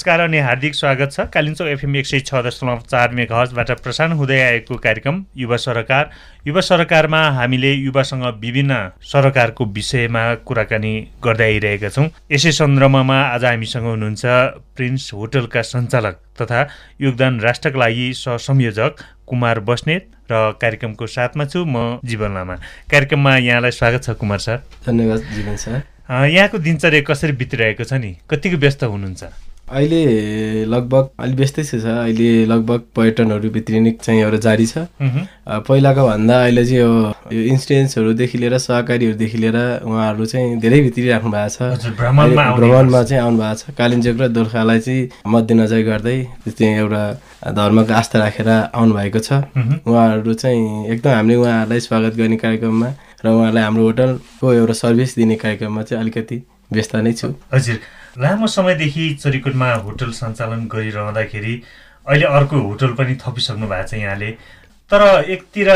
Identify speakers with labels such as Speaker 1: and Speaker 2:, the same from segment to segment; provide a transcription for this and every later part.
Speaker 1: नमस्कार अनि हार्दिक स्वागत छ। कालिम्चोक एफएम एक सय छ दशमलव चार मेघहजबाट प्रसारण हुँदै आएको कार्यक्रम युवा सरकार। युवा सरकारमा हामीले युवासँग विभिन्न सरकारको विषयमा कुराकानी गर्दै आइरहेका छौँ। यसै सन्दर्भमा आज हामीसँग हुनुहुन्छ प्रिन्स होटलका सञ्चालक तथा योगदान राष्ट्रका लागि सहसंयोजक कुमार बस्नेत र कार्यक्रमको साथमा छु म जीवन लामा। कार्यक्रममा यहाँलाई स्वागत छ कुमार सर।
Speaker 2: धन्यवाद जीवन सर।
Speaker 1: यहाँको दिनचर्या कसरी बितिरहेको छ नि? कतिको व्यस्त हुनुहुन्छ?
Speaker 2: अहिले लगभग अलि व्यस्तै छ अहिले लगभग पर्यटनहरू भित्रिने चाहिँ एउटा जारी छ। पहिलाको भन्दा अहिले चाहिँ यो इन्सुरेन्सहरूदेखि लिएर सहकारीहरूदेखि लिएर उहाँहरू चाहिँ धेरै भित्रिराख्नु भएको छ। भ्रमणमा चाहिँ आउनु भएको छ। कालिम्पोङ र दोर्खालाई चाहिँ मध्यनजर गर्दै चाहिँ एउटा धर्मको आस्था राखेर आउनुभएको छ। उहाँहरू चाहिँ एकदम हामीले उहाँहरूलाई स्वागत गर्ने कार्यक्रममा र उहाँहरूलाई हाम्रो होटलको एउटा सर्भिस दिने कार्यक्रममा चाहिँ अलिकति व्यस्त नै छु।
Speaker 1: हजुर। लामो समयदेखि चरिकोटमा होटल सञ्चालन गरिरहँदाखेरि अहिले अर्को होटल पनि थपिसक्नु भएको छ यहाँले। तर एकतिर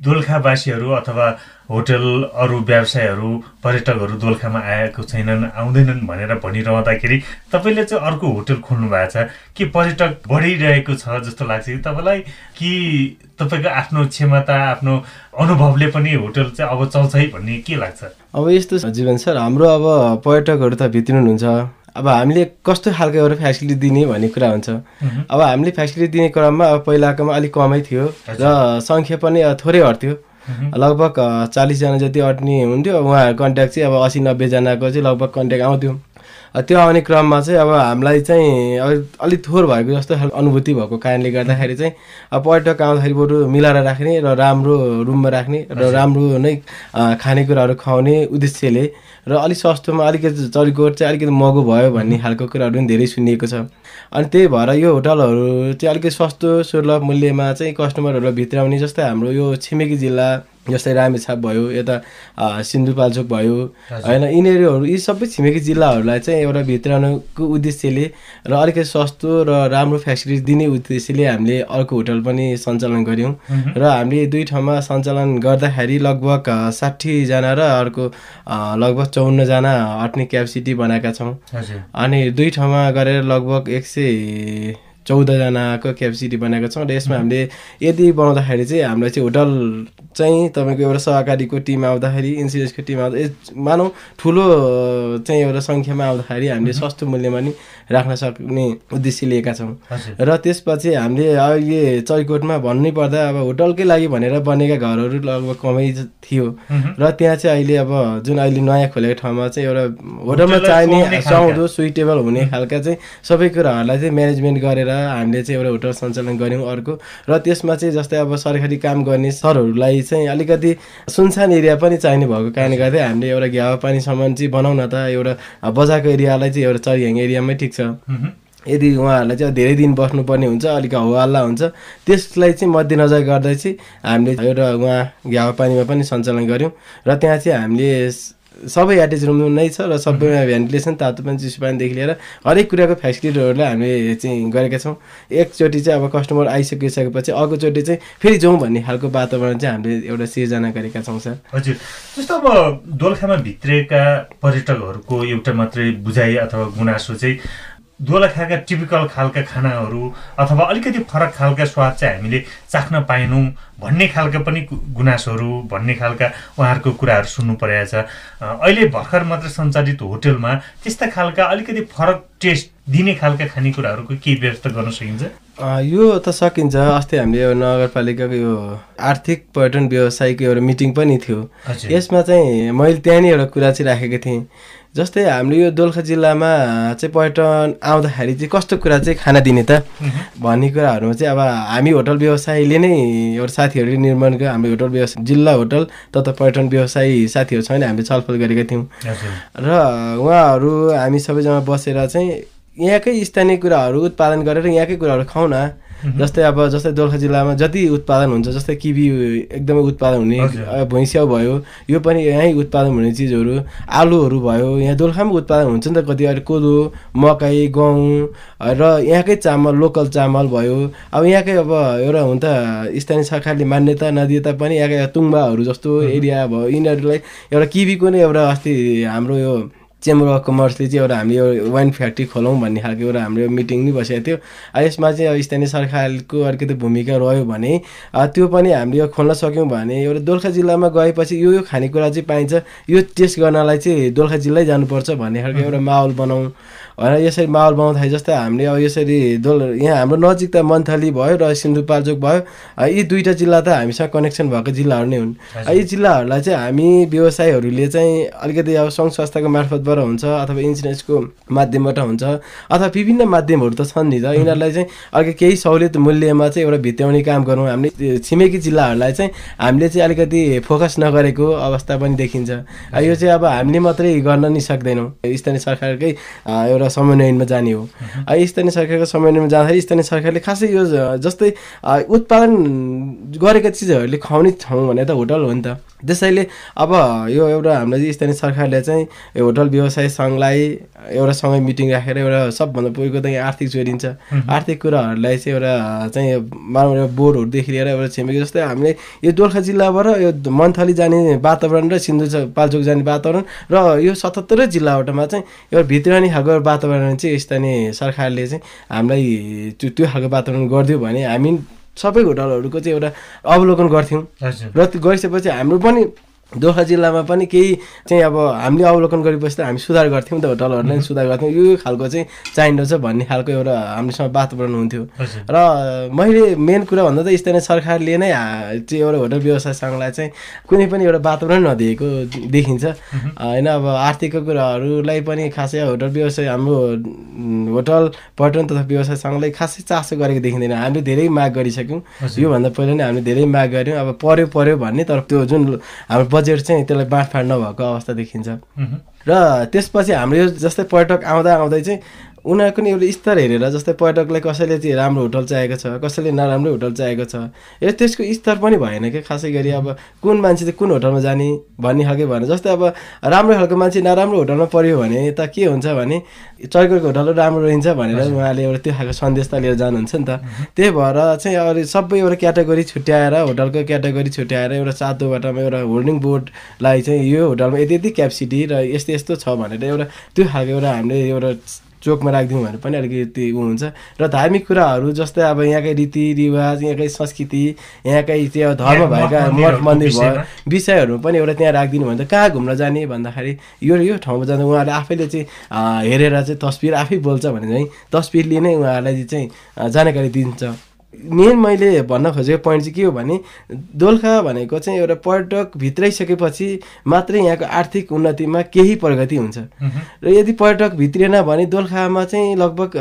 Speaker 1: दोलखावासीहरू अथवा होटल अरू व्यवसायहरू पर्यटकहरू दोलखामा आएको छैनन् आउँदैनन् भनेर भनिरहँदाखेरि तपाईँले चाहिँ अर्को होटल खोल्नु भएको छ। के पर्यटक बढिरहेको छ जस्तो लाग्छ कि तपाईँलाई? कि तपाईँको आफ्नो क्षमता आफ्नो अनुभवले पनि होटल चाहिँ अब चल्छ है भन्ने के लाग्छ?
Speaker 2: अब यस्तो जीवन सर हाम्रो अब पर्यटकहरू त भित्रिनुहुन्छ अब हामीले कस्तो खालको एउटा फेसिलिटी दिने भन्ने कुरा हुन्छ। अब हामीले फेसिलिटी दिने क्रममा अब पहिलाकोमा अलिक कमै थियो र सङ्ख्या पनि थोरै हट्थ्यो। लगभग चालिसजना जति अट्ने हुन्थ्यो उहाँहरूको कन्ट्याक्ट चाहिँ अब असी नब्बेजनाको चाहिँ लगभग कन्ट्याक्ट आउँथ्यो। त्यो आउने क्रममा चाहिँ अब हामीलाई चाहिँ अलिक थोर भएको जस्तो खालको अनुभूति भएको कारणले गर्दाखेरि चाहिँ अब पर्यटक आउँदाखेरि बरु मिलाएर राख्ने र राम्रो रुममा राख्ने र राम्रो नै खानेकुराहरू खुवाउने उद्देश्यले र अलिक सस्तोमा अलिकति चरिकोट चाहिँ अलिकति महँगो भयो भन्ने खालको कुराहरू पनि धेरै सुनिएको छ। अनि त्यही भएर यो होटलहरू चाहिँ अलिकति सस्तो सुलभ मूल्यमा चाहिँ कस्टमरहरूलाई भित्राउने जस्तै हाम्रो यो छिमेकी जिल्ला जस्तै रामेछाप भयो यता सिन्धुपाल्चोक भयो होइन यिनीहरू यी सबै छिमेकी जिल्लाहरूलाई चाहिँ एउटा भित्राउनुको उद्देश्यले र अलिकति सस्तो र राम्रो फेसिलिटी दिने उद्देश्यले हामीले अर्को होटल पनि सञ्चालन गऱ्यौँ। र हामीले दुई ठाउँमा सञ्चालन गर्दाखेरि लगभग साठीजना र अर्को लगभग चौन्नजना अट्ने क्यापेसिटी बनाएका छौँ। अनि दुई ठाउँमा गरेर लगभग एक सय चौधजनाको क्यापेसिटी बनाएको छौँ। र यसमा हामीले यदि बनाउँदाखेरि चाहिँ हामीलाई चाहिँ होटल चाहिँ तपाईँको एउटा सहकारीको टिम आउँदाखेरि इन्सुरेन्सको टिम आउँदा मानौँ ठुलो चाहिँ एउटा सङ्ख्यामा आउँदाखेरि हामीले सस्तो मूल्यमा नि राख्न सक्ने उद्देश्य लिएका छौँ। र त्यसपछि हामीले अहिले चैकोटमा भन्नै पर्दा अब होटलकै लागि भनेर बनेका घरहरू लगभग कमै थियो। र त्यहाँ चाहिँ अहिले अब जुन अहिले नयाँ खोलेको ठाउँमा चाहिँ एउटा होटलमा चाहिने सुहाउँदो सुइटेबल हुने खालका चाहिँ सबै कुराहरूलाई चाहिँ म्यानेजमेन्ट गरेर हामीले चाहिँ एउटा होटल सञ्चालन गऱ्यौँ अर्को। र त्यसमा चाहिँ जस्तै अब सरकारी काम गर्ने सरहरूलाई चाहिँ अलिकति सुनसान एरिया पनि चाहिने भएको कारणले गर्दै हामीले एउटा घ्यावा पानीसम्म चाहिँ बनाउन त एउटा बजारको एरियालाई चाहिँ एउटा चरिहाङ एरियामै ठिक छ। यदि उहाँहरूलाई चाहिँ धेरै दिन बस्नुपर्ने हुन्छ अलिक हल्ला हुन्छ त्यसलाई चाहिँ मध्यनजर गर्दै चाहिँ हामीले एउटा उहाँ घ्यावा पानीमा पनि सञ्चालन गऱ्यौँ। र त्यहाँ चाहिँ हामीले सबै एटेच रुम नै छ र सबैमा भेन्टिलेसन तातो पानी चिसो पानीदेखि लिएर हरेक कुराको फेसिलिटीहरूलाई हामीले चाहिँ गरेका छौँ। एकचोटि चाहिँ अब कस्टमर आइसकिसकेपछि अर्कोचोटि चाहिँ फेरि जाउँ भन्ने खालको वातावरण चाहिँ हामीले एउटा सिर्जना गरेका छौँ सर।
Speaker 1: हजुर जस्तो अब दोलखामा भित्रिएका पर्यटकहरूको एउटा मात्रै बुझाइ अथवा गुनासो चाहिँ दोलखाका टिपिकल खालका खानाहरू अथवा अलिकति फरक खालका स्वाद चाहिँ हामीले चाख्न पाएनौँ भन्ने खालका पनि गुनासोहरू भन्ने खालका उहाँहरूको कुराहरू सुन्नु परेको छ। अहिले भर्खर मात्र सञ्चालित होटेलमा त्यस्ता खालका अलिकति फरक टेस्ट दिने खालका खानेकुराहरूको के व्यवस्था गर्न सकिन्छ?
Speaker 2: यो त सकिन्छ। अस्ति हामीले यो नगरपालिकाको यो आर्थिक पर्यटन व्यवसायको एउटा मिटिङ पनि थियो। यसमा चाहिँ मैले त्यहाँ नै एउटा कुरा चाहिँ राखेको थिएँ। जस्तै हामीले यो दोलखा जिल्लामा चाहिँ पर्यटन आउँदाखेरि चाहिँ कस्तो कुरा चाहिँ खाना दिने त? भन्ने कुराहरूमा चाहिँ अब हामी होटल व्यवसायले नै एउटा साथीहरूले निर्माण गर्यो। हाम्रो होटल व्यवसाय जिल्ला होटल तथा पर्यटन व्यवसायी साथीहरूसँग हामीले छलफल गरेका थियौँ। र उहाँहरू हामी सबैजना बसेर चाहिँ यहाँकै स्थानीय कुराहरू उत्पादन गरेर यहाँकै कुराहरू खाउँ न जस्तै अब जस्तै दोलखा जिल्लामा जति उत्पादन हुन्छ जस्तै किबी एकदमै उत्पादन हुने भैँस्याउ भयो यो पनि यहीँ उत्पादन हुने चिजहरू। आलुहरू भयो यहाँ दोलखामा उत्पादन हुन्छ नि त कति अहिले कोदो मकै गहुँ र यहाँकै चामल लोकल चामल भयो। अब यहाँकै अब एउटा हुन त स्थानीय सरकारले मान्यता नदिए तापनि यहाँकै तुङ्बाहरू जस्तो एरिया भयो यिनीहरूलाई एउटा किबीको नै एउटा अस्ति हाम्रो यो चेम्बर अफ कमर्सले चाहिँ एउटा हामीले यो वाइन फ्याक्ट्री खोलौँ भन्ने खालको एउटा हाम्रो मिटिङ नि बसेको थियो। यसमा चाहिँ स्थानीय सरकारको अलिकति भूमिका रह्यो भने त्यो पनि हामीले खोल्न सक्यौँ भने एउटा दोलखा जिल्लामा गएपछि यो यो खानेकुरा चाहिँ पाइन्छ। यो टेस्ट गर्नलाई चाहिँ दोलखा जिल्लै जानुपर्छ भन्ने खालको एउटा माहौल बनाउँ। होइन यसरी माहौल बनाउँदाखेरि जस्तै हामीले अब यसरी दोल यहाँ हाम्रो नजिक त मन्थली भयो र सिन्धुपाल्चोक भयो। यी दुईवटा जिल्ला त हामीसँग कनेक्सन भएको जिल्लाहरू नै हुन्। यी जिल्लाहरूलाई चाहिँ हामी व्यवसायीहरूले चाहिँ अलिकति अब सङ्घ संस्थाको मार्फतबाट हुन्छ अथवा इन्सुरेन्सको माध्यमबाट हुन्छ अथवा विभिन्न माध्यमहरू त छन् नि त। यिनीहरूलाई चाहिँ अलिकति केही सहुलियत मूल्यमा चाहिँ एउटा भित्याउने काम गरौँ। हामीले छिमेकी जिल्लाहरूलाई चाहिँ हामीले चाहिँ अलिकति फोकस नगरेको अवस्था पनि देखिन्छ। यो चाहिँ अब हामीले मात्रै गर्न नि सक्दैनौँ। स्थानीय सरकारकै एउटा समन्वयनमा जाने हो। स्थानीय सरकारको समन्वयमा जाँदाखेरि स्थानीय सरकारले खासै यो जस्तै उत्पादन गरेका चिजहरूले खुवाउने ठाउँ भने त होटल हो नि त। त्यसैले अब यो एउटा हाम्रो स्थानीय सरकारले चाहिँ यो होटल व्यवसाय सङ्घलाई एउटा सँगै मिटिङ राखेर एउटा सबभन्दा पहिलो त यहाँ आर्थिक जोडिन्छ। आर्थिक कुराहरूलाई चाहिँ एउटा चाहिँ मानव बोर्डहरूदेखि लिएर एउटा छिमेकी जस्तै हामीले यो दोलखा जिल्लाबाट यो मन्थली जाने वातावरण र सिन्धु पाल्चोक जाने वातावरण र यो सतहत्तरै जिल्लावटामा चाहिँ एउटा भित्रानी खालको वातावरण चाहिँ स्थानीय सरकारले चाहिँ हामीलाई त्यो त्यो खालको वातावरण गरिदियो भने हामी सबै होटलहरूको चाहिँ एउटा अवलोकन गर्थ्यौँ। र गरिसकेपछि हाम्रो पनि दोलखा जिल्लामा पनि केही चाहिँ अब हामीले अवलोकन गरेपछि त हामी सुधार गर्थ्यौँ त होटलहरूलाई पनि सुधार गर्थ्यौँ। यो खालको चाहिँ चाहिँदो छ भन्ने खालको एउटा हामीसँग वातावरण हुन्थ्यो। र मैले मेन कुरा भन्दा त स्थानीय सरकारले नै चाहिँ एउटा होटल व्यवसाय सङ्घलाई चाहिँ कुनै पनि एउटा वातावरण नदिएको देखिन्छ। होइन अब आर्थिकको कुराहरूलाई पनि खासै होटल व्यवसाय हाम्रो होटल पर्यटन तथा व्यवसाय सङ्घलाई खासै चासो गरेको देखिँदैन। हामीले धेरै माग गरिसक्यौँ। योभन्दा पहिला नै हामीले धेरै माग गऱ्यौँ। अब पर्यो पर्यो भन्ने तर त्यो जुन हाम्रो बजेट चाहिँ त्यसलाई बाँडफाँड नभएको अवस्था देखिन्छ। र त्यसपछि हाम्रो यो जस्तै पर्यटक आउँदा आउँदै चाहिँ उनीहरूको नि एउटा स्तर हेरेर जस्तै पर्यटकलाई कसैले चाहिँ राम्रो होटल चाहिएको छ कसैले नराम्रो होटल चाहिएको छ यो त्यसको स्तर पनि भएन क्या खासै गरी अब कुन मान्छे चाहिँ कुन होटलमा जाने भन्ने खालको भएन। जस्तै अब राम्रो खालको मान्छे नराम्रो होटलमा पऱ्यो भने त के हुन्छ भने चर्कोको होटल राम्रो रहन्छ भनेर उहाँले एउटा त्यो खालको सन्देश त लिएर जानुहुन्छ नि त। त्यही भएर चाहिँ अरू सबै एउटा क्याटेगोरी छुट्याएर होटलको क्याटेगोरी छुट्याएर एउटा सातो बाटामा एउटा होल्डिङ बोर्डलाई चाहिँ यो होटलमा यति यति क्यापेसिटी र यस्तो यस्तो छ भनेर एउटा त्यो खालको एउटा हामीले एउटा चोकमा राखिदिउँ भने पनि अलिकति ऊ हुन्छ र धार्मिक कुराहरू जस्तै अब यहाँकै रीतिरिवाज यहाँकै संस्कृति यहाँकै त्यो धर्म भएका
Speaker 1: मठ
Speaker 2: मन्दिर। भयो विषयहरू पनि एउटा त्यहाँ राखिदिनु भने त कहाँ घुम्न जाने भन्दाखेरि यो यो ठाउँमा जाँदा उहाँहरूले आफैले चाहिँ हेरेर चाहिँ तस्बिर आफै बोल्छ भने चाहिँ तस्बिरले नै उहाँहरूलाई चाहिँ जानकारी दिन्छ मेन मैले भन्न खोजेको पोइन्ट चाहिँ के हो भने दोलखा भनेको चाहिँ एउटा पर्यटक भित्राइसकेपछि मात्रै यहाँको आर्थिक उन्नतिमा केही प्रगति हुन्छ। र यदि पर्यटक भित्रिएन भने दोलखामा चाहिँ लगभग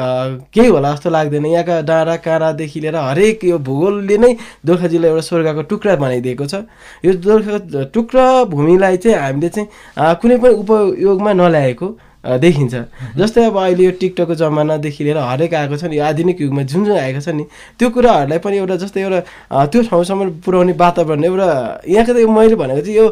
Speaker 2: केही होला जस्तो लाग्दैन। यहाँका डाँडा काँडादेखि लिएर हरेक यो भूगोलले नै दोलखा जिल्ला एउटा स्वर्गको टुक्रा बनाइदिएको छ। यो दोलखाको टुक्रा भूमिलाई चाहिँ हामीले चाहिँ कुनै पनि उपयोगमा नल्याएको। देखिन्छ। जस्तै अब अहिले यो टिकटकको जमानादेखि लिएर हरेक आएको छ नि यो आधुनिक युगमा जुन जुन आएको छ नि त्यो कुराहरूलाई पनि एउटा जस्तै एउटा त्यो ठाउँसम्म पुर्याउने वातावरण एउटा यहाँको त मैले भनेको चाहिँ यो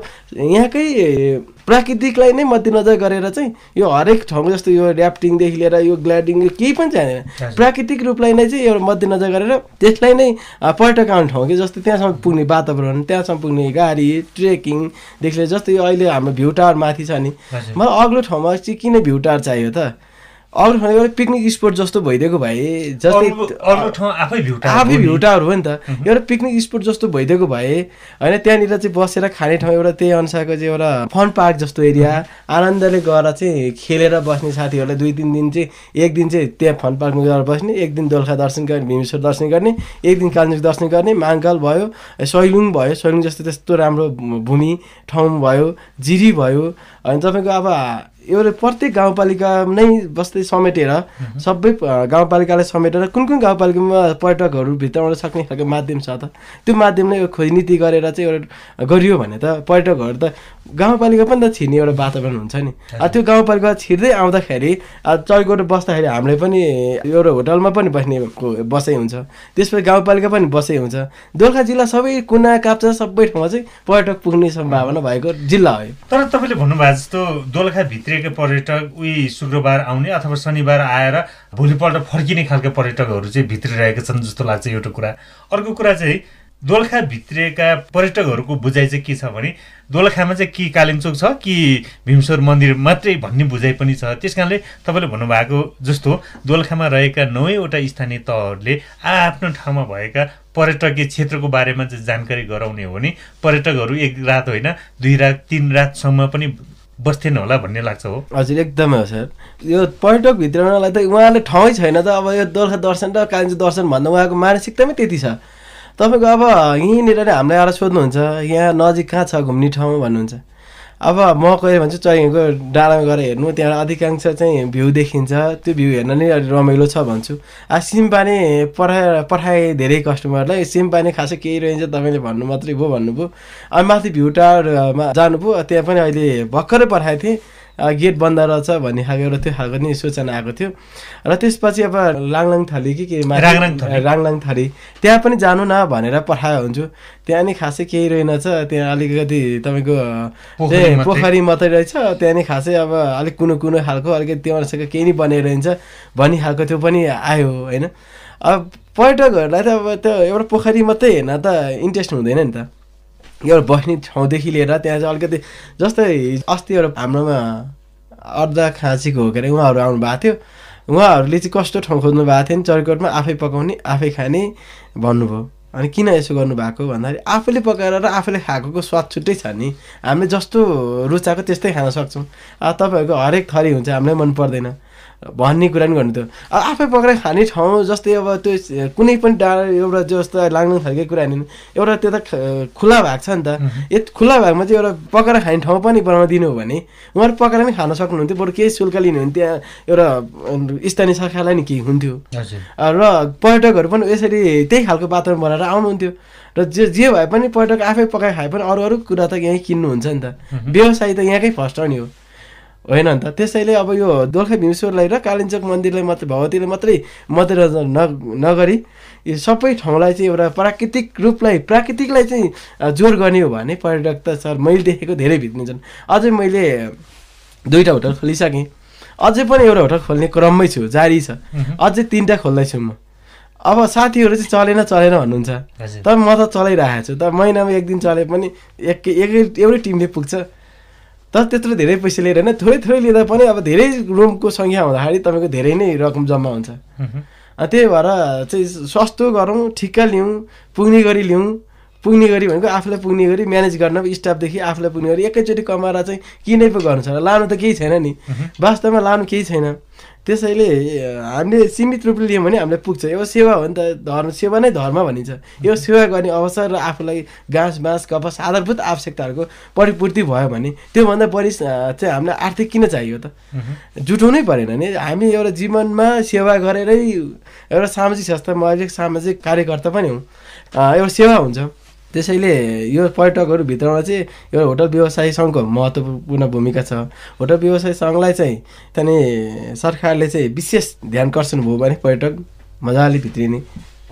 Speaker 2: यहाँकै प्राकृतिकलाई नै मध्यनजर गरेर चाहिँ यो हरेक ठाउँको जस्तो यो ऱ्याफ्टिङदेखि लिएर यो ग्ल्याडिङ यो केही पनि चाहिँदैन। प्राकृतिक रूपलाई नै चाहिँ एउटा मध्यनजर गरेर त्यसलाई नै पर्यटक आउने ठाउँ कि जस्तो त्यहाँसम्म पुग्ने वातावरण त्यहाँसम्म पुग्ने गाडी ट्रेकिङदेखि लिएर जस्तो यो अहिले हाम्रो भ्यू टावर माथि छ नि। मलाई अग्लो ठाउँमा चाहिँ किन भ्यू टावर चाहियो त अग्लो ठाउँमा एउटा पिकनिक स्पोट जस्तो भइदिएको भए जस्तै
Speaker 1: अरू- अरू ठाउँ आफै भ्युटा
Speaker 2: आफै भ्यू टावर हो नि त। एउटा पिकनिक स्पोट जस्तो भइदिएको भए होइन त्यहाँनिर चाहिँ बसेर खाने ठाउँ एउटा त्यही अनुसारको चाहिँ एउटा फन पार्क जस्तो एरिया। आनन्दले गएर चाहिँ खेलेर बस्ने साथीहरूलाई दुई तिन दिन चाहिँ एक दिन चाहिँ त्यहाँ फन पार्कमा गएर बस्ने एक दिन दोलखा दर्शन गर्ने भीमेश्वर दर्शन गर्ने एक दिन कालिम्पोङ दर्शन गर्ने माङ्काल भयो सैलुङ भयो सैलुङ जस्तो त्यस्तो राम्रो भूमि ठाउँ भयो जिरी भयो। अनि तपाईँको अब एउटा प्रत्येक गाउँपालिका नै बस्दै समेटेर सबै गाउँपालिकालाई समेटेर कुन कुन गाउँपालिकामा पर्यटकहरू भित्राउन सक्ने खालको माध्यम छ त? त्यो माध्यमले यो खोज नीति गरेर चाहिँ एउटा गरियो भने त पर्यटकहरू त गाउँपालिका पनि त छिर्ने एउटा वातावरण हुन्छ नि। त्यो गाउँपालिका छिर्दै आउँदाखेरि चौकोट बस्दाखेरि हामीलाई पनि एउटा होटलमा पनि बस्ने बसाइ हुन्छ। त्यसपछि गाउँपालिका पनि बसाइ हुन्छ। दोलखा जिल्ला सबै कुना काप्चा सबै ठाउँमा चाहिँ पर्यटक पुग्ने सम्भावना भएको जिल्ला हो।
Speaker 1: तर तपाईँले भन्नुभएको जस्तो दोलखा भित्रिएका पर्यटक उही शुक्रबार आउने अथवा शनिबार आएर भोलिपल्ट फर्किने खालका पर्यटकहरू चाहिँ भित्रिरहेका छन् जस्तो लाग्छ एउटा कुरा। अर्को कुरा चाहिँ दोलखा भित्रिएका पर्यटकहरूको बुझाइ चाहिँ के छ भने दोलखामा चाहिँ कि कालिम्चोक छ कि भीमश्वर मन्दिर मात्रै भन्ने बुझाइ पनि छ। त्यस कारणले तपाईँले भन्नुभएको जस्तो दोलखामा रहेका नौवटा स्थानीय तहहरूले आफ्नो ठाउँमा भएका पर्यटकीय क्षेत्रको बारेमा चाहिँ जानकारी गराउने हो भने पर्यटकहरू एक रात होइन दुई रात तिन रातसम्म पनि बस्थेन होला भन्ने लाग्छ हो।
Speaker 2: हजुर एकदमै हो सर। यो पर्यटक भित्रलाई त उहाँले ठाउँै छैन त अब यो दोलखा दर्शन र कालिम्पोङ दर्शन भन्दा उहाँको मानसिकतामै त्यति छ। तपाईँको अब यहीँनिर हामीलाई आएर सोध्नुहुन्छ यहाँ नजिक कहाँ छ घुम्ने ठाउँ भन्नुहुन्छ। अब म कहिले भन्छु चैको डाँडामा गएर हेर्नु त्यहाँ अधिकांश चाहिँ भ्यू देखिन्छ। त्यो भ्यू हेर्न नै अलिक रमाइलो छ भन्छु। आ सिमपानी पठाए पठाए धेरै कस्टमरलाई सिमपानी खासै केही रहन्छ तपाईँले भन्नु मात्रै भयो भन्नुभयो। अनि माथि भ्यू टावरमा जानुभयो। त्यहाँ पनि अहिले भर्खरै पठाएको थिएँ। गेट बन्द रहेछ भन्ने खालको एउटा त्यो खालको नि सूचना आएको थियो। र त्यसपछि अब लाङलाङ थली कि के राङलाङ थली। त्यहाँ पनि जानु न भनेर पठायो हुन्छु। त्यहाँ नि खासै केही रहेनछ त्यहाँ अलिकति तपाईँको पोखरी मात्रै। रहेछ त्यहाँ नि खासै अब अलिक कुनो कुनो खालको अलिकति त्यहाँसँग केही नै बनिरहन्छ भन्ने खालको त्यो पनि आयो होइन? अब पर्यटकहरूलाई त अब त्यो एउटा पोखरी मात्रै हेर्न त इन्ट्रेस्ट हुँदैन नि त। एउटा बस्ने ठाउँदेखि लिएर त्यहाँ चाहिँ अलिकति जस्तै अस्ति एउटा हाम्रोमा अर्धा खाँचीको हो के अरे उहाँहरू आउनु भएको थियो। उहाँहरूले चाहिँ कस्तो ठाउँ खोज्नु भएको थियो नि चरकोटमा आफै पकाउने आफै खाने भन्नुभयो। अनि किन यसो गर्नुभएको भन्दाखेरि आफूले पकाएर र आफूले खाएको स्वाद छुट्टै छ नि। हामीले जस्तो रुचाएको त्यस्तै खान सक्छौँ। तपाईँहरूको हरेक थरी हुन्छ हामीलाई मन पर्दैन। भन्ने कुरा पनि गर्नु थियो। आफै पक्राइ खाने ठाउँ जस्तै अब त्यो कुनै पनि डाँडा एउटा जस्तो लाग्नु थालेको कुरा होइन। एउटा त्यो त खुला भएको छ नि त। यो खुला भागमा चाहिँ एउटा पकाएर खाने ठाउँ पनि बनाइदिनु हो भने उहाँहरू पकाएर पनि खान सक्नुहुन्थ्यो। बरु केही शुल्क लिनुहुन्थ्यो त्यहाँ एउटा स्थानीय सरकारलाई नि केही हुन्थ्यो। र पर्यटकहरू पनि यसरी त्यही खालको वातावरण बनाएर आउनुहुन्थ्यो। र जे जे भए पनि पर्यटक आफै पकाइ खाए पनि अरू अरू कुरा त यहीँ किन्नुहुन्छ नि त। व्यवसाय त यहाँकै फर्स्ट नि हो। होइन नि त। त्यसैले अब यो दोलखा भीमेश्वरलाई र कालिम्चोक मन्दिरलाई मात्रै भगवतीले मात्रै मध्यनजर न नगरी यो सबै ठाउँलाई चाहिँ एउटा प्राकृतिक रूपलाई प्राकृतिकलाई चाहिँ जोर गर्ने हो भने पर्यटक त सर मैले देखेको धेरै भित्रिन्छन् अझै मैले दुईवटा होटल खोलिसकेँ। अझै पनि एउटा होटल खोल्ने क्रममै छु जारी छ। अझै तिनवटा खोल्दैछु म। अब साथीहरू चाहिँ चलेन चलेन भन्नुहुन्छ। तर म त चलाइरहेको छु। तर महिनामा एक दिन चले पनि एक एकै एउटै टिमले पुग्छ। तर त्यत्रो धेरै पैसा लिएर होइन थोरै थोरै लिँदा पनि अब धेरै रुमको सङ्ख्या हुँदाखेरि तपाईँको धेरै नै रकम जम्मा हुन्छ। त्यही भएर चाहिँ सस्तो गरौँ ठिक्का लिउँ पुग्ने गरी लिउँ पुग्ने गरी भनेको आफूलाई पुग्ने गरी म्यानेज गर्न स्टाफदेखि आफूलाई पुग्ने गरी एकैचोटि कमाएर चाहिँ किनै पो गर्नु छ। लानु त केही छैन नि। वास्तवमा लानु केही छैन। त्यसैले हामीले सीमित रूपले लियौँ भने हामीलाई पुग्छ। यो सेवा हो नि त धर्म सेवा नै धर्म भनिन्छ। यो सेवा गर्ने अवसर र आफूलाई घाँस बाँस कपस आधारभूत आवश्यकताहरूको परिपूर्ति भयो भने त्योभन्दा बढी चाहिँ हामीलाई आर्थिक किन चाहियो त? जुटाउनै परेन नि। हामी एउटा जीवनमा सेवा गरेरै एउटा सामाजिक संस्था म सामाजिक कार्यकर्ता पनि हुँ। एउटा सेवा हुन्छ। त्यसैले यो पर्यटकहरू भित्रमा चाहिँ एउटा होटल व्यवसाय सङ्घको महत्त्वपूर्ण भूमिका छ। होटल व्यवसाय सङ्घलाई चाहिँ त्यहाँनिर सरकारले चाहिँ विशेष ध्यान कर्षण भयो भने पर्यटक मजाले भित्रिने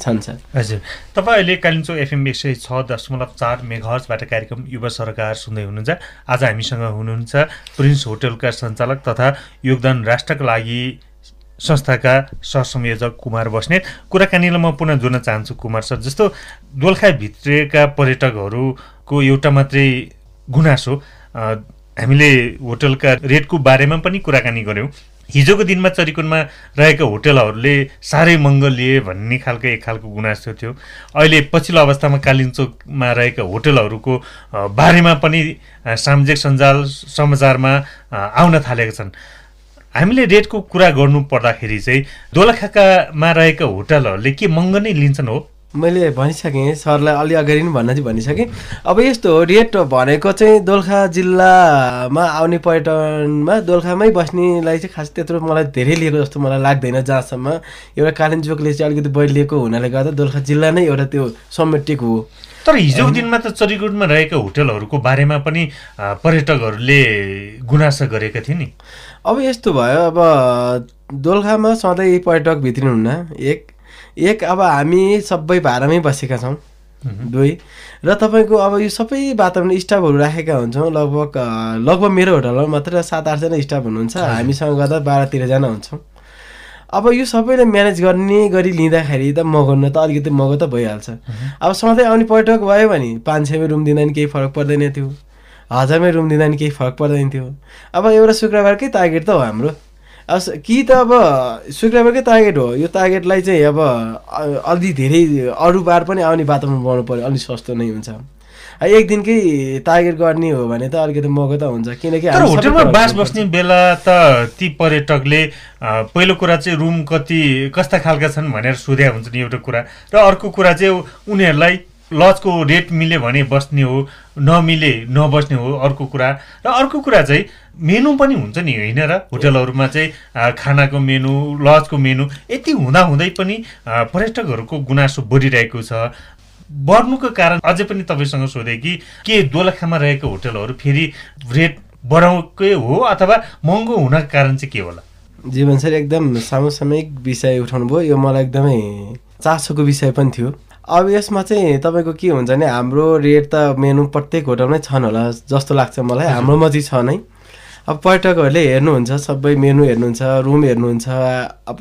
Speaker 2: छन् सर।
Speaker 1: हजुर। तपाईँ अहिले कालिम्पोङ एफएम एक सय छ दशमलव चार मेघर्सबाट कार्यक्रम युवा सरकार सुन्दै हुनुहुन्छ। आज हामीसँग हुनुहुन्छ प्रिन्स होटलका सञ्चालक तथा योगदान राष्ट्रका लागि संस्थाका सहसंयोजक कुमार बस्नेत। कुराकानीलाई म पुनः जोड्न चाहन्छु कुमार सर जस्तो दोलखा भित्रिएका पर्यटकहरूको एउटा मात्रै गुनासो हामीले होटलका रेटको बारेमा पनि कुराकानी गऱ्यौँ। हिजोको दिनमा चरिकुनमा रहेका होटलहरूले साह्रै महँगो लिए भन्ने खालको एक खालको गुनासो थियो। अहिले पछिल्लो अवस्थामा कालिम्चोकमा रहेका होटलहरूको बारेमा पनि सामाजिक सञ्जाल समाचारमा आउन थालेका छन्। हामीले रेटको कुरा गर्नु पर्दाखेरि चाहिँ दोलखाकामा रहेका होटलहरूले के महँगो नै लिन्छन् हो?
Speaker 2: मैले भनिसकेँ सरलाई अलि अगाडि नै भन्न चाहिँ भनिसकेँ। अब यस्तो हो रेट भनेको चाहिँ दोलखा जिल्लामा आउने पर्यटनमा दोलखामै बस्नेलाई चाहिँ खास त्यत्रो मलाई धेरै लिएको जस्तो मलाई लाग्दैन जहाँसम्म। एउटा कालिम्पोङले चाहिँ अलिकति बढी लिएको हुनाले गर्दा दोलखा जिल्ला नै एउटा त्यो समेटिएको हो।
Speaker 1: तर हिजोको दिनमा त चरिगुडमा रहेका होटलहरूको बारेमा पनि पर्यटकहरूले गुनासो गरेका थिए नि।
Speaker 2: अब यस्तो भयो अब दोलखामा सधैँ पर्यटक भित्रिनुहुन्न। एक एक अब हामी सबै भाडामै बसेका छौँ दुई। र तपाईँको अब यो सबै वातावरण स्टाफहरू राखेका हुन्छौँ लगभग लगभग मेरो होटलमा मात्र सात आठजना स्टाफ हुनुहुन्छ। हामीसँग गर्दा बाह्र तेह्रजना हुन्छौँ। अब यो सबैले म्यानेज गर्ने गरी लिँदाखेरि त मगाउन त अलिकति महँगो त भइहाल्छ। अब सधैँ आउने पर्यटक भयो भने पाँच सयमै रुम दिँदा नि केही फरक पर्दैन थियो। हजारमै रुम दिँदा नि केही फरक पर्दैन थियो। अब एउटा शुक्रबारकै टार्गेट त हो हाम्रो। अब कि त अब शुक्रबारकै टार्गेट हो। यो टार्गेटलाई चाहिँ अब अलि धेरै अरू बार पनि आउने वातावरण बनाउनु पऱ्यो अलिक सस्तो नै हुन्छ। एक दिनकै टार्गेट गर्ने हो भने त अलिकति महँगो त हुन्छ। किनकि
Speaker 1: तर होटलमा
Speaker 2: कुरा
Speaker 1: बास। बस्ने बेला त ती पर्यटकले पहिलो कुरा चाहिँ रुम कति कस्ता खालका छन् भनेर सोध्या हुन्छ नि एउटा कुरा। र अर्को कुरा चाहिँ उनीहरूलाई लजको रेट मिल्यो भने बस्ने हो नमिले नबस्ने हो अर्को कुरा। र अर्को कुरा चाहिँ मेनु पनि हुन्छ नि होइन र? होटलहरूमा चाहिँ खानाको मेनु लजको मेनु यति हुँदाहुँदै पनि पर्यटकहरूको गुनासो बढिरहेको छ। बढ्नुको कारण अझै पनि तपाईँसँग सोधेँ कि के दोलखामा रहेको होटलहरू फेरि रेट बढाउकै हो अथवा महँगो हुनको कारण चाहिँ के होला?
Speaker 2: जीवन सर एकदम समसामयिक विषय उठाउनु भयो यो मलाई एकदमै चासोको विषय पनि थियो। अब यसमा चाहिँ तपाईँको के हुन्छ भने हाम्रो रेट त मेनु प्रत्येक होटलमै छन् होला जस्तो लाग्छ मलाई। हाम्रोमा चाहिँ छ नै। अब पर्यटकहरूले हेर्नुहुन्छ सबै मेनु हेर्नुहुन्छ रुम हेर्नुहुन्छ अब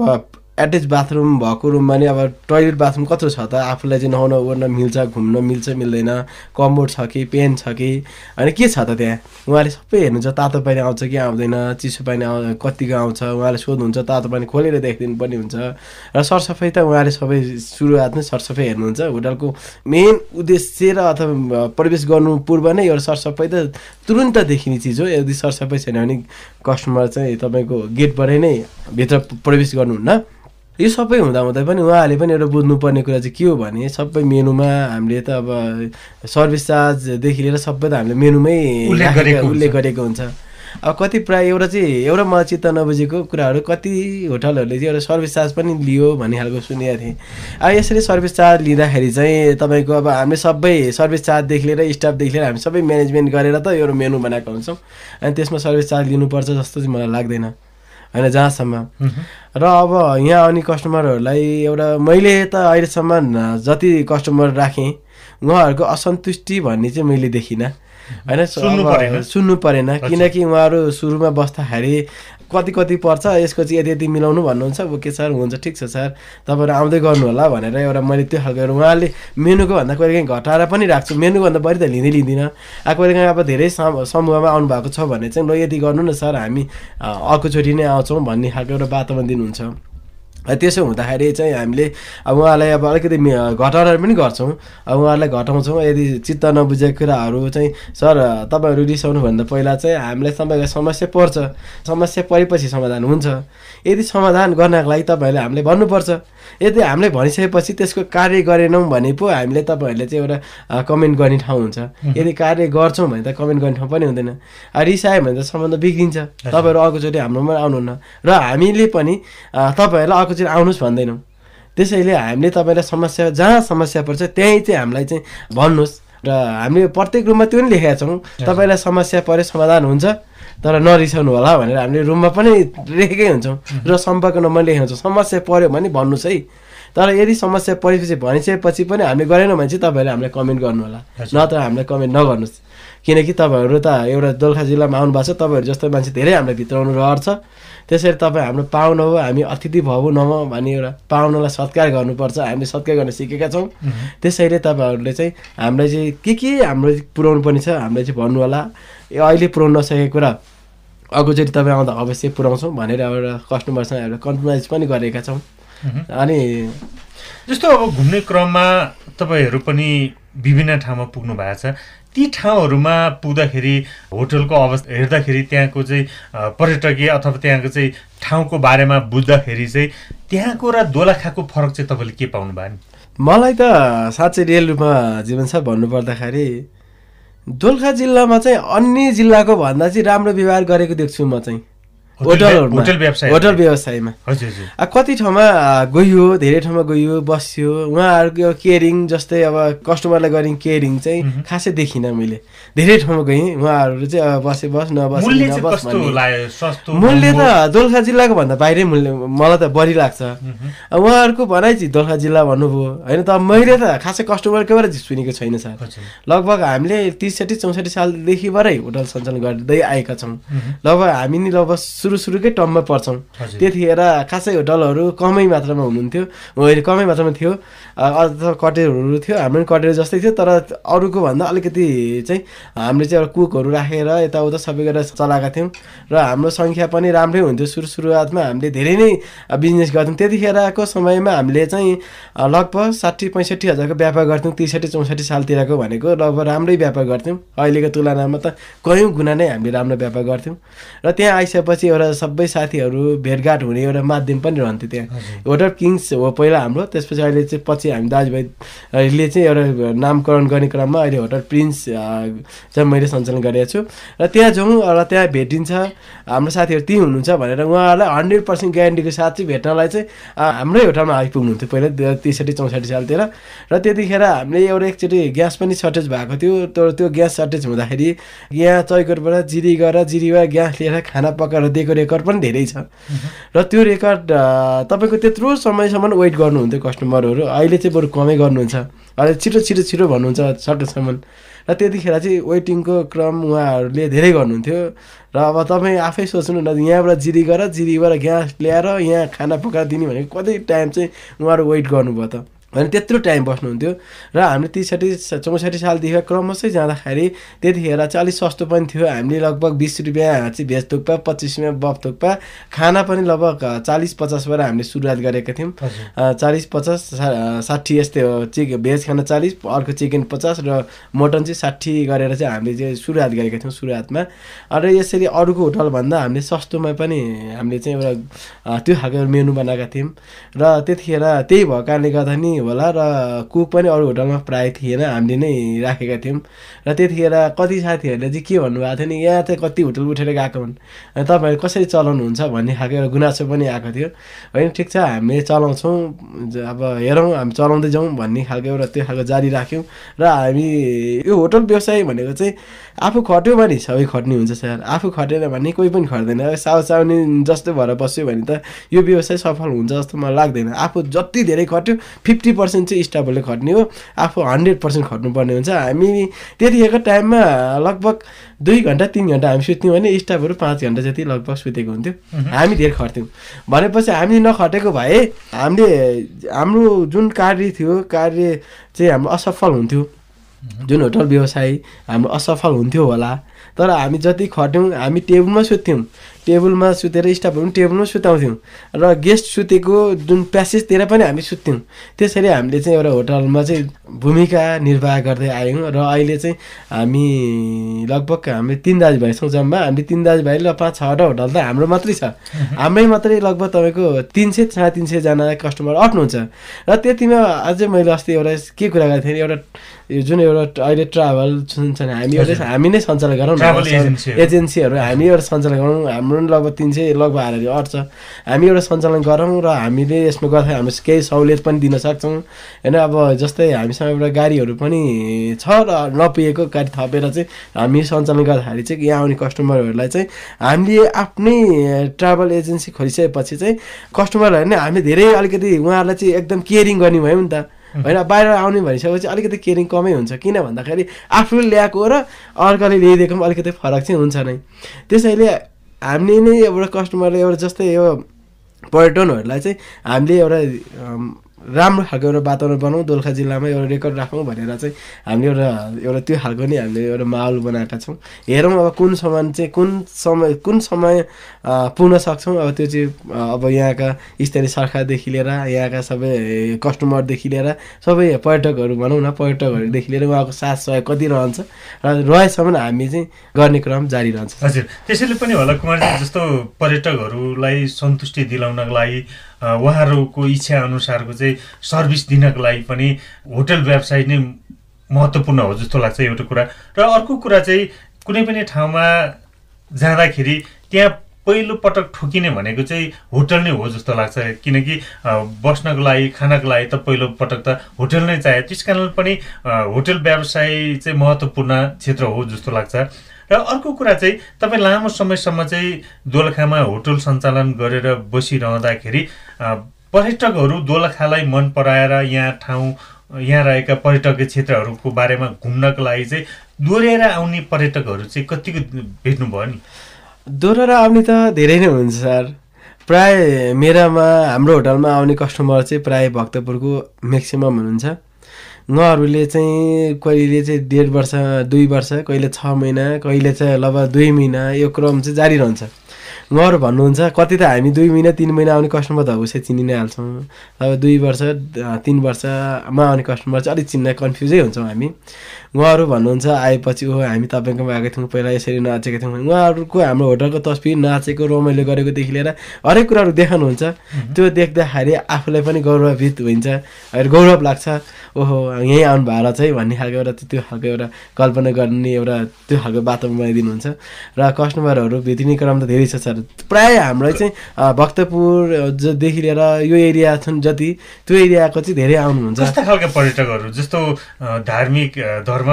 Speaker 2: एट्याच बाथरुम भएको रुममा नि अब टोइलेट बाथरुम कत्रो छ त? आफूलाई चाहिँ नहुन ओर्न मिल्छ घुम्न मिल्छ मिल्दैन। कम्बोर्ड छ कि पेन छ कि? अनि के छ त त्यहाँ? उहाँले सबै हेर्नुहुन्छ तातो पानी आउँछ कि आउँदैन? चिसो पानी आउ कतिको आउँछ? उहाँले सोध्नुहुन्छ तातो पानी खोलेर देखिदिनु पर्ने हुन्छ। र सरसफाइ त उहाँले सबै सुरुवातमै सरसफाइ हेर्नुहुन्छ। होटलको मेन उद्देश्य र अथवा प्रवेश गर्नु पूर्व नै एउटा सरसफाइ त तुरुन्त देखिने चिज हो। यदि सरसफाइ छैन भने कस्टमर चाहिँ तपाईँको गेटबाटै नै भित्र प्रवेश गर्नुहुन्न। यो सबै हुँदा हुँदै पनि उहाँहरूले पनि एउटा बुझ्नुपर्ने कुरा चाहिँ के हो भने सबै मेनुमा हामीले त अब सर्भिस चार्जदेखि लिएर सबै त हामीले मेनुमै
Speaker 1: उल्लेख
Speaker 2: राखेका-
Speaker 1: गरेको हुन्छ।
Speaker 2: उल्लेख गरेको हुन्छ। अब कति प्रायः एउटा चाहिँ एउटा मलाई चित्त नबुझेको कुराहरू कति होटलहरूले चाहिँ एउटा सर्भिस चार्ज पनि लियो भन्ने खालको सुनेको थिएँ। अब यसरी सर्भिस चार्ज लिँदाखेरि चाहिँ तपाईँको अब हामीले सबै सर्भिस चार्जदेखि लिएर स्टाफदेखि लिएर हामी सबै म्यानेजमेन्ट गरेर त एउटा मेनु बनाएको हुन्छौँ। अनि त्यसमा सर्भिस चार्ज लिनुपर्छ जस्तो चाहिँ मलाई लाग्दैन। होइन जहाँसम्म। र अब यहाँ आउने कस्टमरहरूलाई एउटा मैले त अहिलेसम्म जति कस्टमर राखेँ उहाँहरूको असन्तुष्टि भन्ने चाहिँ मैले देखिनँ। होइन
Speaker 1: सुन्नु
Speaker 2: अब
Speaker 1: परेन?
Speaker 2: सुन्नु परेन। किनकि उहाँहरू सुरुमा बस्दाखेरि कति कति पर्छ यसको चाहिँ यति यति मिलाउनु भन्नुहुन्छ। ओके सर हुन्छ ठिक छ सर। तपाईँहरू आउँदै गर्नु होला भनेर एउटा मैले त्यो खालको उहाँले मेनुको भन्दा कहिले काहीँ घटाएर पनि राख्छु। मेनुभन्दा बढी त लिँदै लिँदिनँ अब कहिले काहीँ अब धेरै सम- समूहमा आउनु भएको छ भने चाहिँ ल यति गर्नु न सर हामी अर्कोचोटि नै आउँछौँ भन्ने खालको एउटा वातावरण दिनुहुन्छ। त्यसो हुँदाखेरि चाहिँ हामीले अब उहाँलाई अब अलिकति घटाएर पनि गर्छौँ। अब उहाँहरूलाई घटाउँछौँ। यदि चित्त नबुझेको कुराहरू चाहिँ सर तपाईँहरू रिसाउनुभन्दा पहिला चाहिँ हामीलाई तपाईँको समस्या पर्छ। समस्या परेपछि समाधान हुन्छ। यदि समाधान गर्नको लागि तपाईँहरूले हामीले भन्नुपर्छ। यदि हामीले भनिसकेपछि त्यसको कार्य गरेनौँ भने पो हामीले तपाईँहरूले चाहिँ एउटा कमेन्ट गर्ने ठाउँ हुन्छ। यदि कार्य गर्छौँ भने त कमेन्ट गर्ने ठाउँ पनि हुँदैन। रिसायो भने त सम्बन्ध बिग्रिन्छ। तपाईँहरू अर्कोचोटि हाम्रोमा आउनुहुन्न। र हामीले पनि तपाईँहरूलाई अर्कोचोटि आउनुहोस् भन्दैनौँ। त्यसैले हामीले तपाईँलाई समस्या जहाँ समस्या पर्छ त्यहीँ चाहिँ हामीलाई चाहिँ भन्नुहोस् र हामीले प्रत्येक रुममा त्यो पनि लेखेका छौँ तपाईँलाई समस्या पऱ्यो समाधान हुन्छ तर नरिसाउनु होला भनेर हामीले रुममा पनि लेखेकै हुन्छौँ र सम्पर्क नम्बर लेखेको हुन्छौँ। समस्या पऱ्यो भने भन्नुहोस् है। तर यदि समस्या परेपछि भनिसकेपछि पनि हामीले गरेनौँ भने चाहिँ तपाईँहरूले हामीलाई कमेन्ट गर्नु होला। नत्र हामीलाई कमेन्ट नगर्नुहोस्। किनकि तपाईँहरू त एउटा दोलखा जिल्लामा आउनु भएको छ तपाईँहरू जस्तो मान्छे धेरै हामीलाई भित्राउनु रहर छ। त्यसरी तपाईँ हाम्रो पाहुना हो हामी अतिथि भव नम भन्ने एउटा पाहुनालाई सत्कार गर्नुपर्छ। हामीले सत्कार गर्न सिकेका छौँ। त्यसैले तपाईँहरूले चाहिँ हामीलाई चाहिँ के के हाम्रो पुऱ्याउनु पर्ने छ हामीलाई चाहिँ भन्नु होला अहिले पुऱ्याउनु नसकेको कुरा अर्कोचोटि तपाईँ आउँदा अवश्य पुऱ्याउँछौँ भनेर एउटा कस्टमरसँग एउटा कम्प्रोमाइज पनि गरेका छौँ। अनि
Speaker 1: जस्तो अब घुम्ने क्रममा तपाईँहरू पनि विभिन्न ठाउँमा पुग्नु भएको छ। ती ठाउँहरूमा पुग्दाखेरि होटलको अवस्था हेर्दाखेरि त्यहाँको चाहिँ पर्यटकीय अथवा त्यहाँको चाहिँ ठाउँको बारेमा बुझ्दाखेरि चाहिँ त्यहाँको र दोलखाको फरक चाहिँ तपाईँले के पाउनु भयो
Speaker 2: मलाई त साँच्चै रियल रूपमा जीवन सर भन्नुपर्दाखेरि दोलखा जिल्लामा चाहिँ अन्य जिल्लाको भन्दा चाहिँ राम्रो व्यवहार गरेको देख्छु म चाहिँ।
Speaker 1: होटल
Speaker 2: व्यवसायमा।
Speaker 1: हजुर
Speaker 2: कति ठाउँमा आ, गइयो धेरै ठाउँमा गइयो बस्यो उहाँहरूको केयरिङ जस्तै अब कस्टमरलाई गर्ने केयरिङ चाहिँ खासै देखिनँ मैले। धेरै ठाउँमा गएँ उहाँहरू चाहिँ अब बसे बस नबस नबस मूल्य? त दोलखा जिल्लाको भन्दा बाहिरै मूल्य मलाई त बढी लाग्छ। उहाँहरूको भनाइ चाहिँ दोलखा जिल्ला भन्नुभयो। होइन त मैले त खासै कस्टमरकोबाट सुनेको छैन सर लगभग हामीले त्रिसठी चौसठी सालदेखिबाटै होटल सञ्चालन गर्दै आएका छौँ। लगभग हामी नि लगभग सुरु सुरुकै टपमा पर्छौँ। त्यतिखेर खासै होटलहरू कमै मात्रामा हुनुहुन्थ्यो। कमै मात्रामा थियो। अथवा कटेरहरू थियो। हाम्रो पनि कटेर जस्तै थियो तर अरूको भन्दा अलिकति चाहिँ हामीले चाहिँ एउटा कुकहरू राखेर यताउता सबै गरेर चलाएका थियौँ। र हाम्रो सङ्ख्या पनि राम्रै हुन्थ्यो। सुरु सुरुवातमा हामीले धेरै नै बिजनेस गर्थ्यौँ। त्यतिखेरको समयमा हामीले चाहिँ लगभग साठी पैँसठी हजारको व्यापार गर्थ्यौँ। त्रिसठी चौसठी सालतिरको भनेको लगभग राम्रै व्यापार गर्थ्यौँ। अहिलेको तुलनामा त कयौँ गुणा नै हामीले राम्रो व्यापार गर्थ्यौँ। र त्यहाँ आइसकेपछि एउटा सबै साथीहरू भेटघाट हुने एउटा माध्यम पनि रहन्थ्यो त्यहाँ। होटल किङ्स हो पहिला हाम्रो त्यसपछि अहिले चाहिँ पछि हामी दाजुभाइले चाहिँ एउटा नामकरण गर्ने क्रममा अहिले होटल प्रिन्स चाहिँ मैले सञ्चालन गरेको छु। र त्यहाँ जाउँ र त्यहाँ भेटिन्छ हाम्रो साथीहरू त्यहीँ हुनुहुन्छ भनेर उहाँहरूलाई हन्ड्रेड पर्सेन्ट ग्यारेन्टीको साथ चाहिँ भेट्नलाई चाहिँ हाम्रै होटलमा आइपुग्नुहुन्थ्यो पहिला त्रिसठी चौसठी सालतिर। र त्यतिखेर हामीले एउटा एकचोटि ग्यास पनि सर्टेज भएको थियो। तर त्यो ग्यास सर्टेज हुँदाखेरि यहाँ चैकोटबाट जिरी गएर जिरीबाट ग्यास लिएर खाना पकाएर दिएको रेकर्ड पनि धेरै छ। र त्यो रेकर्ड तपाईँको त्यत्रो समयसम्म वेट गर्नुहुन्थ्यो कस्टमरहरू। अहिले चाहिँ बरु कमै गर्नुहुन्छ। अहिले छिटो छिटो छिटो भन्नुहुन्छ सकेसम्म। र त्यतिखेर चाहिँ वेटिङको क्रम उहाँहरूले धेरै गर्नुहुन्थ्यो। र अब तपाईँ आफै सोच्नु न यहाँबाट जिरी गएर जिरीबाट ग्यास ल्याएर यहाँ खाना पकाएर दिने भनेको कति टाइम चाहिँ उहाँहरू वेट गर्नुभयो त। भने त्यत्रो टाइम बस्नुहुन्थ्यो। र हामीले त्रिसठी चौसठी सालदेखि क्रमशः जाँदाखेरि त्यतिखेर चाहिँ अलिक सस्तो पनि थियो। हामीले लगभग बिस रुपियाँ चाहिँ भेज थुक्पा पच्चिस रुपियाँ बफ थुक्पा खाना पनि लगभग चालिस पचासबाट हामीले सुरुवात गरेका थियौँ। चालिस पचास साठी यस्तै हो। चिक भेज खाना चालिस अर्को चिकन पचास र मटन चाहिँ साठी गरेर चाहिँ हामीले चाहिँ सुरुवात गरेका थियौँ सुरुवातमा। र यसरी अरूको होटलभन्दा हामीले सस्तोमा पनि हामीले चाहिँ एउटा त्यो खालको मेनु बनाएका थियौँ। र त्यतिखेर त्यही भएको कारणले गर्दा नि होला र कुक पनि अरू होटलमा प्रायः थिएन हामीले नै राखेका थियौँ। र त्यतिखेर कति साथीहरूले चाहिँ के भन्नुभएको थियो नि यहाँ चाहिँ कति होटल उठेर गएको हुन्? तपाईँहरू कसरी चलाउनुहुन्छ भन्ने खालको एउटा गुनासो पनि आएको थियो। होइन ठिक छ हामीले चलाउँछौँ अब हेरौँ हामी चलाउँदै जाउँ भन्ने खालको एउटा त्यो खालको जारी राख्यौँ। र हामी यो होटल व्यवसाय भनेको चाहिँ आफू खट्यो भने सबै खट्ने हुन्छ सर। आफू खटेन भने कोही पनि खट्दैन। साउ चाउने जस्तो भएर बस्यो भने त यो व्यवसाय सफल हुन्छ जस्तो मलाई लाग्दैन। आफू जति धेरै खट्यो फिफ्टी पर्सेन्ट चाहिँ स्टाफहरूले खट्ने हो। आफू हन्ड्रेड पर्सेन्ट खट्नुपर्ने हुन्छ। हामी त्यतिखेरको टाइममा लगभग दुई घन्टा तिन घन्टा हामी सुत्थ्यौँ भने स्टाफहरू पाँच घन्टा जति लगभग सुतेको हुन्थ्यो। हामी धेरै खट्थ्यौँ। भनेपछि हामी नखटेको भए हामीले हाम्रो जुन कार्य थियो कार्य चाहिँ हाम्रो असफल हुन्थ्यो। जुन होटल व्यवसाय हाम्रो असफल हुन्थ्यो होला। तर हामी जति खट्यौँ हामी टेबलमा सुत्थ्यौँ। टेबलमा सुतेर स्टाफहरू पनि टेबलमा सुताउँथ्यौँ। र गेस्ट सुतेको जुन प्यासेजतिर पनि हामी सुत्थ्यौँ। त्यसरी हामीले चाहिँ एउटा होटलमा चाहिँ भूमिका निर्वाह गर्दै आयौँ। र अहिले चाहिँ हामी लगभग हामी तिन दाजुभाइ छौँ जम्मा। हामीले तिन दाजुभाइ र पाँच छवटा होटल त हाम्रो मात्रै छ। हाम्रै मात्रै लगभग तपाईँको तिन सय साढे तिन सयजना कस्टमर अट्नुहुन्छ। र त्यतिमा अझै मैले अस्ति एउटा के कुरा गरेको थिएँ एउटा यो जुन एउटा अहिले ट्राभल जुन छ नि हामी एउटा हामी नै सञ्चालन गरौँ। एजेन्सीहरू हामी एउटा सञ्चालन गरौँ। हाम्रो पनि लगभग तिन सय लगभग हालेर अट्छ। हामी एउटा सञ्चालन गरौँ र हामीले यसमा गर्दा हामी केही सहुलियत पनि दिन सक्छौँ। होइन अब जस्तै हामीसँग एउटा गाडीहरू पनि छ र नपुगेको गाडी थपेर चाहिँ हामी सञ्चालन गर्दाखेरि चाहिँ यहाँ आउने कस्टमरहरूलाई चाहिँ हामीले आफ्नै ट्राभल एजेन्सी खोलिसकेपछि चाहिँ कस्टमरहरू नै हामीले धेरै अलिकति उहाँहरूलाई चाहिँ एकदम केयरिङ गर्ने भयौँ नि त। होइन बाहिर आउने भनिसकेपछि अलिकति केयरिङ कमै हुन्छ किन भन्दाखेरि आफूले ल्याएको र अर्काले ल्याइदिएको पनि अलिकति फरक चाहिँ हुन्छ नै। त्यसैले हामीले नै एउटा कस्टमरले एउटा जस्तै यो पर्यटनहरूलाई चाहिँ हामीले एउटा राम्रो खालको एउटा वातावरण बनाऊँ दोलखा जिल्लामा एउटा रेकर्ड राखौँ भनेर चाहिँ हामीले एउटा एउटा त्यो खालको नि हामीले एउटा माहौल बनाएका छौँ। हेरौँ अब कुन समय चाहिँ कुन समय कुन समय पुग्न सक्छौँ? अब त्यो चाहिँ अब यहाँका स्थानीय सरकारदेखि लिएर यहाँका सबै कस्टमरदेखि लिएर सबै पर्यटकहरू भनौँ न पर्यटकहरूदेखि लिएर उहाँको साथ सहयोग कति रहन्छ र रहेसम्म हामी चाहिँ गर्ने क्रम जारी रहन्छ।
Speaker 1: हजुर त्यसैले पनि होला कुमारजी जस्तो पर्यटकहरूलाई सन्तुष्टि दिलाउनको लागि उहाँहरूको इच्छा अनुसारको चाहिँ सर्भिस दिनको लागि पनि होटल व्यवसाय नै महत्त्वपूर्ण हो जस्तो लाग्छ एउटा कुरा। र अर्को कुरा चाहिँ कुनै पनि ठाउँमा जाँदाखेरि त्यहाँ पहिलो पटक ठोकिने भनेको चाहिँ होटल नै हो जस्तो लाग्छ। किनकि बस्नको लागि खानको लागि त पहिलो पटक त होटल नै चाहियो। त्यस कारण पनि होटल व्यवसाय चाहिँ महत्त्वपूर्ण क्षेत्र हो जस्तो लाग्छ। र अर्को कुरा चाहिँ तपाईँ लामो समयसम्म चाहिँ दोलखामा होटल सञ्चालन गरेर बसिरहँदाखेरि पर्यटकहरू दोलखालाई मन पराएर यहाँ ठाउँ यहाँ रहेका पर्यटकीय क्षेत्रहरूको बारेमा घुम्नको लागि चाहिँ दोहोऱ्याएर आउने पर्यटकहरू चाहिँ कतिको भेट्नुभयो नि?
Speaker 2: दोहोऱ्याएर आउने त धेरै नै हुन्छ सर। प्राय मेरामा हाम्रो होटलमा आउने कस्टमर चाहिँ प्राय भक्तपुरको म्याक्सिमम् हुनुहुन्छ। उहाँहरूले चाहिँ कहिले चाहिँ डेढ वर्ष दुई वर्ष कहिले छ महिना कहिले चाहिँ लगभग दुई महिना यो क्रम चाहिँ जारी रहन्छ। उहाँहरू भन्नुहुन्छ कति त हामी दुई महिना तिन महिना आउने कस्टमर त अवश्य चिनि नै हाल्छौँ। अब दुई वर्ष तिन वर्षमा आउने कस्टमर चाहिँ अलिक चिन्न कन्फ्युजै हुन्छौँ हामी। उहाँहरू भन्नुहुन्छ आएपछि ओ हामी तपाईँकोमा आएको थियौँ पहिला यसरी नाचेको थियौँ। उहाँहरूको हाम्रो होटलको तस्बिर नाचेको रमाइलो गरेकोदेखि लिएर हरेक कुराहरू देखाउनुहुन्छ। त्यो देख्दाखेरि आफूलाई पनि गौरवित हुन्छ गौरव लाग्छ। ओहो यहीँ आउनु भएर चाहिँ भन्ने खालको एउटा त्यो खालको एउटा कल्पना गर्ने एउटा त्यो खालको वातावरण बनाइदिनुहुन्छ। र कस्टमरहरू भेटिने क्रम त धेरै छ सर। प्रायः हाम्रो चाहिँ भक्तपुरदेखि लिएर यो एरिया छन् जति त्यो एरियाको चाहिँ धेरै आउनुहुन्छ।
Speaker 1: पर्यटकहरू जस्तो धार्मिक धर्म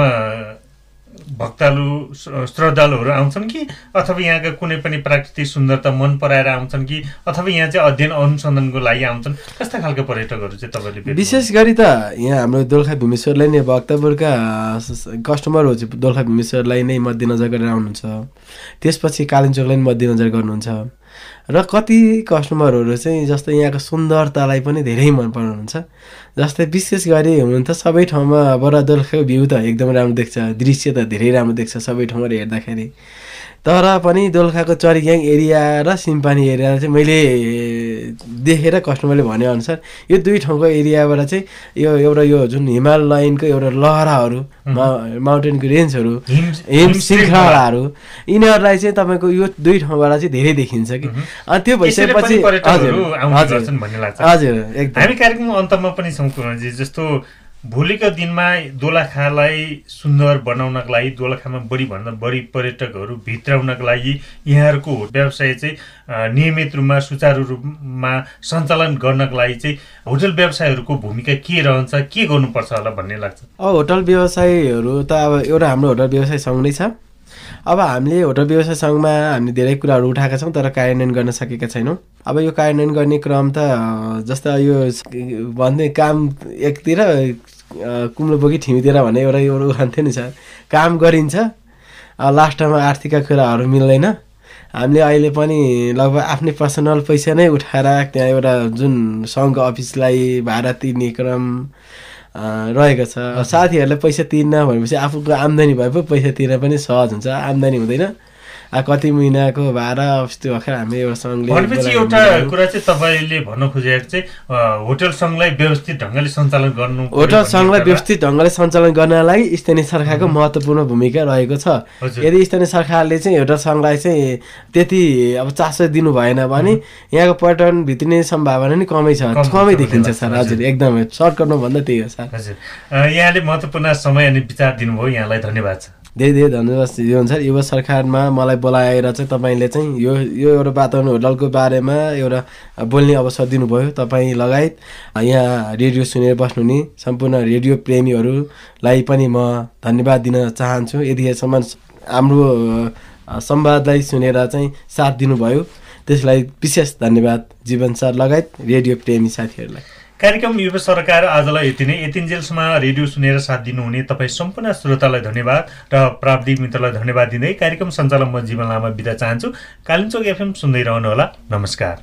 Speaker 1: भक्तालु श्रद्धालुहरू आउँछन् कि? अथवा यहाँका कुनै पनि प्राकृतिक सुन्दरता मन पराएर आउँछन् कि? अथवा यहाँ चाहिँ अध्ययन अनुसन्धानको लागि आउँछन्? कस्ता खालको पर्यटकहरू चाहिँ तपाईँले
Speaker 2: विशेष गरी त यहाँ हाम्रो दोलखा भीमेश्वरलाई नै भक्तपुरका कस्टमरहरू चाहिँ दोलखा भीमेश्वरलाई नै मध्यनजर गरेर आउनुहुन्छ। त्यसपछि कालिम्चोकलाई नै मध्यनजर गर्नुहुन्छ। र कति कस्टमरहरू चाहिँ जस्तै यहाँको सुन्दरतालाई पनि धेरै मन पराउनुहुन्छ। जस्तै विशेष गरी हुनु त सबै ठाउँमा बरादलको भ्यू त एकदम राम्रो देख्छ दृश्य त धेरै राम्रो देख्छ सबै ठाउँबाट हेर्दाखेरि। तर पनि दोलखाको चरिग्याङ एरिया र सिम्पानी एरिया चाहिँ मैले देखेर कस्टमरले भनेअनुसार यो दुई ठाउँको एरियाबाट चाहिँ यो एउटा यो जुन हिमालयनको एउटा लहराहरू माउन्टेनको रेन्जहरू हिम श्रृङ्खलाहरू यिनीहरूलाई चाहिँ तपाईँको यो दुई ठाउँबाट चाहिँ धेरै देखिन्छ कि। अनि त्यो भइसकेपछि
Speaker 1: हजुर हजुर एकदम। हामी कार्यक्रम अन्तमा पनि छौँ जस्तो भोलिको दिनमा दोलखालाई सुन्दर बनाउनको लागि दोलखामा बढीभन्दा बढी पर्यटकहरू भित्राउनको लागि यहाँहरूको व्यवसाय चाहिँ नियमित रूपमा सुचारू रूपमा सञ्चालन गर्नको लागि चाहिँ होटल व्यवसायहरूको भूमिका के रहन्छ के गर्नुपर्छ होला भन्ने लाग्छ।
Speaker 2: होटल व्यवसायहरू त अब एउटा हाम्रो होटल व्यवसाय सङ्घ नै छ। अब हामीले होटल व्यवसाय सङ्घमा हामीले धेरै कुराहरू उठाएका छौँ तर कार्यान्वयन गर्न सकेका छैनौँ। अब यो कार्यान्वयन गर्ने क्रम त जस्तो यो भन्ने काम एकतिर कुम्लो बोकी ठिमीतिर भन्ने एउटा एउटा उखान थियो नि सर। काम गरिन्छ लास्टमा आर्थिक कुराहरू मिल्दैन। हामीले अहिले पनि लगभग आफ्नै पर्सनल पैसा नै उठाएर त्यहाँ एउटा जुन सङ्घको अफिसलाई भाडा तिर्ने क्रम रहेको छ। साथीहरूलाई पैसा तिर्न भनेपछि आफूको आम्दानी भए पो पैसा तिर्न पनि सहज हुन्छ। आम्दानी हुँदैन। कति महिनाको भाडा त्यो भर्खर हामी एउटा सङ्घले
Speaker 1: भनेपछि एउटा कुरा चाहिँ तपाईँले भन्न खोजेको चाहिँ होटल सङ्घलाई व्यवस्थित ढङ्गले सञ्चालन गर्नु
Speaker 2: होटल सङ्घलाई व्यवस्थित ढङ्गले सञ्चालन गर्नलाई स्थानीय सरकारको महत्त्वपूर्ण भूमिका रहेको छ। यदि स्थानीय सरकारले चाहिँ होटल सङ्घलाई चाहिँ त्यति अब चासो दिनु भएन भने यहाँको पर्यटन भित्रिने सम्भावना नै कमै छ। कमै देखिन्छ सर हजुर एकदमै। सर्टकटमा भन्दा त्यही हो सर।
Speaker 1: हजुर। यहाँले महत्त्वपूर्ण समय अनि विचार दिनुभयो। यहाँलाई धन्यवाद छ
Speaker 2: धेरै धेरै धन्यवाद जीवन सर। युवा सरकारमा मलाई बोलाएर चाहिँ तपाईँले चाहिँ यो यो एउटा वातावरण होटलको बारेमा एउटा बोल्ने अवसर दिनुभयो। तपाईँ लगायत यहाँ रेडियो सुनेर बस्नुहुने सम्पूर्ण रेडियो प्रेमीहरूलाई पनि म धन्यवाद दिन चाहन्छु। यतिसम्म हाम्रो संवादलाई सुनेर चाहिँ साथ दिनुभयो त्यसलाई विशेष धन्यवाद जीवन सर लगायत रेडियो प्रेमी साथीहरूलाई।
Speaker 1: कार्यक्रम युवा सरकार आजलाई यति नै। यतिन्जेलसम्म रेडियो सुनेर साथ दिनुहुने तपाईँ सम्पूर्ण श्रोतालाई धन्यवाद र प्राविधिक मित्रलाई धन्यवाद दिँदै कार्यक्रम सञ्चालन म जीवन लामा बिदा चाहन्छु। कालिम्चोक एफएम सुन्दै रहनुहोला। नमस्कार।